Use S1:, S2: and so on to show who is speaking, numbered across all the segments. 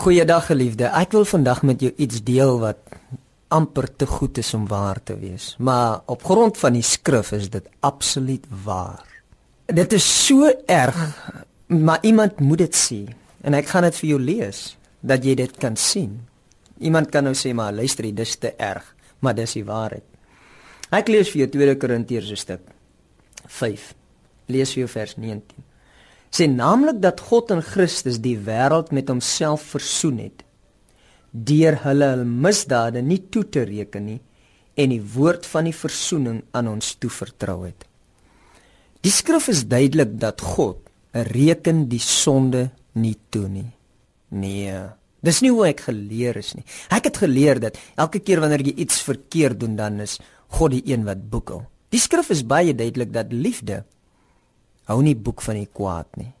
S1: Goeiedag geliefde. Ek wil vandag met jou iets deel wat amper te goed is om waar te wees, maar op grond van die skrif is dit absoluut waar. Dit is so erg, maar iemand moet dit sien en ek gaan dit vir jou lees dat jy dit kan sien. Iemand kan nou sê maar luister, dit is te erg, maar dis die waarheid. Ek lees vir jou 2 Korintiërs stuk 5. Lees vir jou vers 19 sê naamlik dat God in Christus die wêreld met homself versoen het deur hulle hul misdade nie toe te reken nie en die woord van die versoening aan ons toevertrou het. Die skrif is duidelik dat God reken die sonde nie toe nie. Nee, dis nie hoe ek geleer is nie. Ek het geleer dat elke keer wanneer jy iets verkeerd doen dan is God die een wat boekel. Die skrif is baie duidelik dat liefde hou nie boek van die kwaad nie.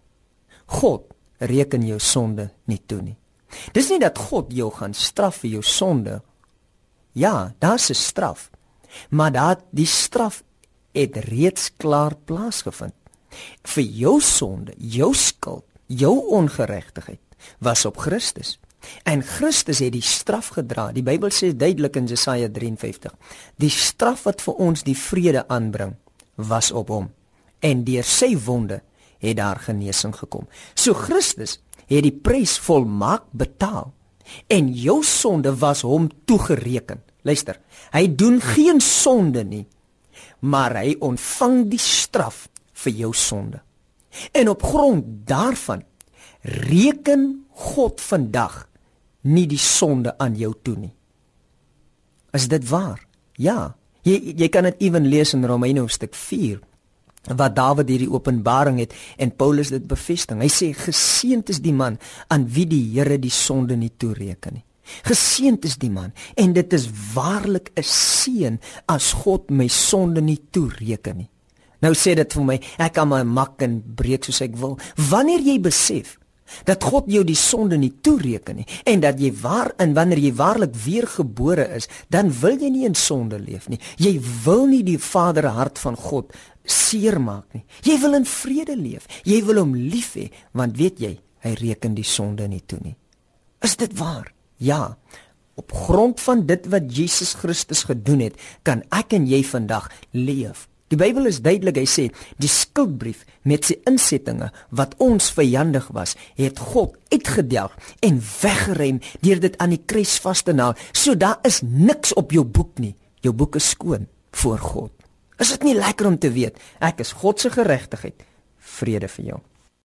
S1: God reken jou sonde nie toe nie. Dis nie dat God jou gaan straf vir jou sonde. Ja, daar's 'n straf. Maar daad die straf het reeds klaar plaasgevind. Vir jou sonde, jou skuld, jou ongeregtigheid was op Christus. En Christus het die straf gedra. Die Bybel sê duidelik in Jesaja 53, die straf wat vir ons die vrede aanbring, was op hom en deur sy wonde het daar genesing gekom. So Christus het die prys volmaak betaal en jou sonde was hom toegereken. Luister, hy doen geen sonde nie, maar hy ontvang die straf vir jou sonde. En op grond daarvan reken God vandag nie die sonde aan jou toe nie. Is dit waar? Ja. Jy jy kan dit ewen lees in Romeine hoofstuk 4 wat Dawid hierdie openbaring het en Paulus dit bevestig. Hy sê geseënd is die man aan wie die Here die sonde nie toereken nie. Geseënd is die man en dit is waarlik 'n seën as God my sonde nie toereken nie. Nou sê dit vir my, ek kan my mak en breek soos ek wil. Wanneer jy besef dat God jou die sonde nie toereken nie en dat jy waar in wanneer jy waarlik weergebore is, dan wil jy nie in sonde leef nie. Jy wil nie die Vader hart van God seermaak nie. Jy wil in vrede leef. Jy wil hom lief hê want weet jy, hy reken die sonde nie toe nie. Is dit waar? Ja. Op grond van dit wat Jesus Christus gedoen het, kan ek en jy vandag leef. Die Bybel is duidelik, hy sê, die skuldbrief met sy insettinge wat ons vyandig was, het God uitgedelg en weggerem deur dit aan die kruis vas te naal. So daar is niks op jou boek nie. Jou boek is skoon voor God. Is dit nie lekker om te weet ek is God se geregtigheid? Vrede vir jou.